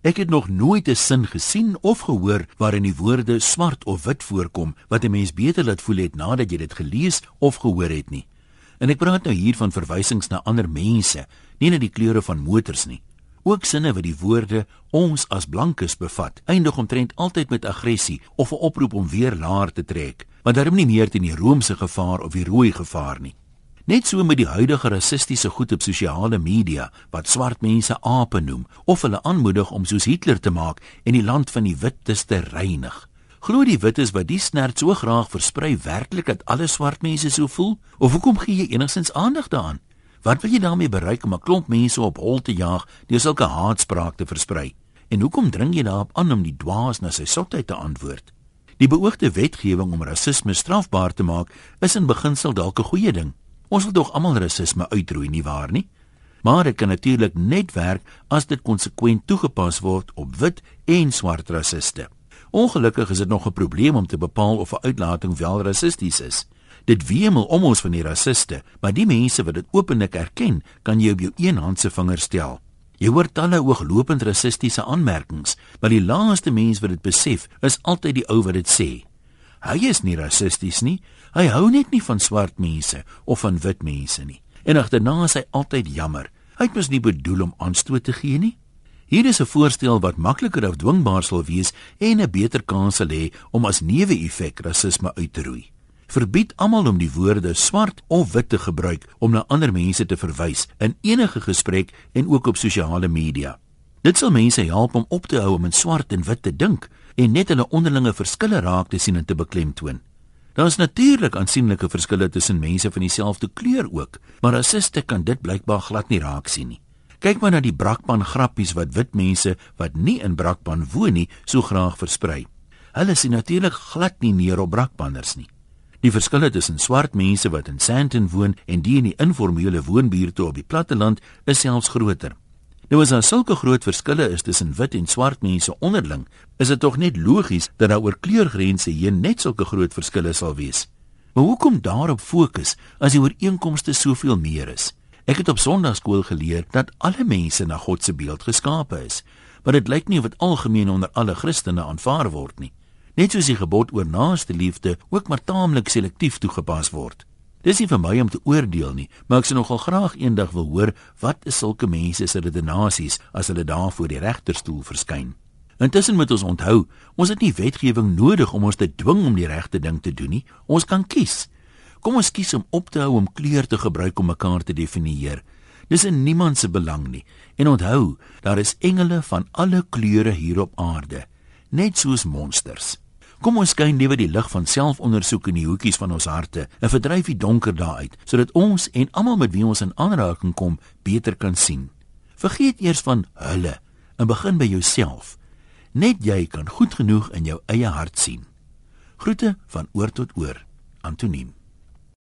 Ek het nog nooit 'n sin gesien of gehoor waarin die woorde swart of wit voorkom wat 'n mens beter laat voel het nadat jy dit gelees of gehoor het nie. En ek praat nou hier van verwysings na ander mense, nie net die kleure van motors nie. Ook sinne wat die woorde ons as blankes bevat, eindig omtrent altyd met aggressie of 'n oproep om weer laer te trek, want daarom nie meer teen die roomse gevaar of die rooi gevaar nie. Net so met die huidige rassistiese goed op sosiale media wat swart mense ape noem of hulle aanmoedig om soos Hitler te maak en die land van die wites te reinig. Glo die wites wat die snert so graag versprei werklik dat alle swart mense so voel of hoekom gee jy enigstens aandag daaraan? Wat wil jy daarmee bereik om 'n klomp mense op hol te jaag deur sulke haatspraak te versprei? En hoekom dring jy daarop aan om die dwaas na sy sotheid te antwoord? Die beoogde wetgewing om rasisme strafbaar te maak is in beginsel dalk 'n goeie ding. Ons wil tog almal rasisme uitroei nie waar nie? Maar dit kan natuurlik net werk as dit konsekwent toegepas word op wit en swart rassiste. Ongelukkig is dit nog 'n probleem om te bepaal of 'n uitlating wel rassisties is. Dit wemel om ons van die rassiste, maar die mense wat dit openlik erken, kan jy op jou een hand se vinger stel. Jy hoor talle ooglopend rassistiese aanmerkings, maar die laaste mens wat dit besef, is altyd die ou wat dit sê. Hy is nie rassisties nie. Hy hou net nie van swart mense of van wit mense nie. En agterna is hy altyd jammer. Hy het mos nie bedoel om aanstoot te gee nie. Hier is 'n voorstel wat makliker afdwingbaar sal wees en 'n beter kans sal hê om as neeweffek rasisme uit te roei. Verbied almal om die woorde swart of wit te gebruik om na ander mense te verwys in enige gesprek en ook op sosiale media. Dit sal mense help om op te hou om in swart en wit te dink en net hulle onderlinge verskille raak te sien en te beklemtoon. Daar is natuurlik aansienlike verskille tussen mense van dieselfde kleur ook, maar rasiste kan dit blykbaar glad nie raak sien nie. Kyk maar na die brakpan grappies wat wit mense wat nie in brakpan woon nie, so graag versprei. Hulle sien natuurlik glad nie neer op brakpanners nie. Die verskille tussen swart mense wat in Sandton woon en die in die informele woonbuurte op die platteland is selfs groter. Nou as daar sulke groot verskille is tussen wit en swart mense onderling, is dit tog net logies dat daar oor kleurgrense heen net sulke groot verskille sal wees. Maar hoekom daarop fokus as die ooreenkomste soveel meer is? Ek het op Sondagskool geleer dat alle mense na God se beeld geskape is, maar dit lyk nie of dit algemeen onder alle Christene aanvaar word nie. Net soos die gebod oor naaste liefde ook maar taamlik selektief toegepas word. Dis nie vir my om te oordeel nie, maar ek sou nogal graag eendag wil hoor wat is sulke mense se redenasies as hulle daar voor die regterstoel verskyn. Intussen moet ons onthou, ons het nie wetgewing nodig om ons te dwing om die regte ding te doen nie. Ons kan kies. Kom ons kies om op te hou om kleur te gebruik om mekaar te definieer. Dis in niemand se belang nie. En onthou, daar is engele van alle kleure hier op aarde, net soos monsters. Kom ons skyn liewer die lig van selfondersoek in die hoekies van ons harte en verdryf die donker daaruit sodat ons en almal met wie ons in aanraking kom beter kan sien. Vergeet eers van hulle en begin by jouself. Net jy kan goed genoeg in jou eie hart sien. Groete van oor tot oor. Antoniem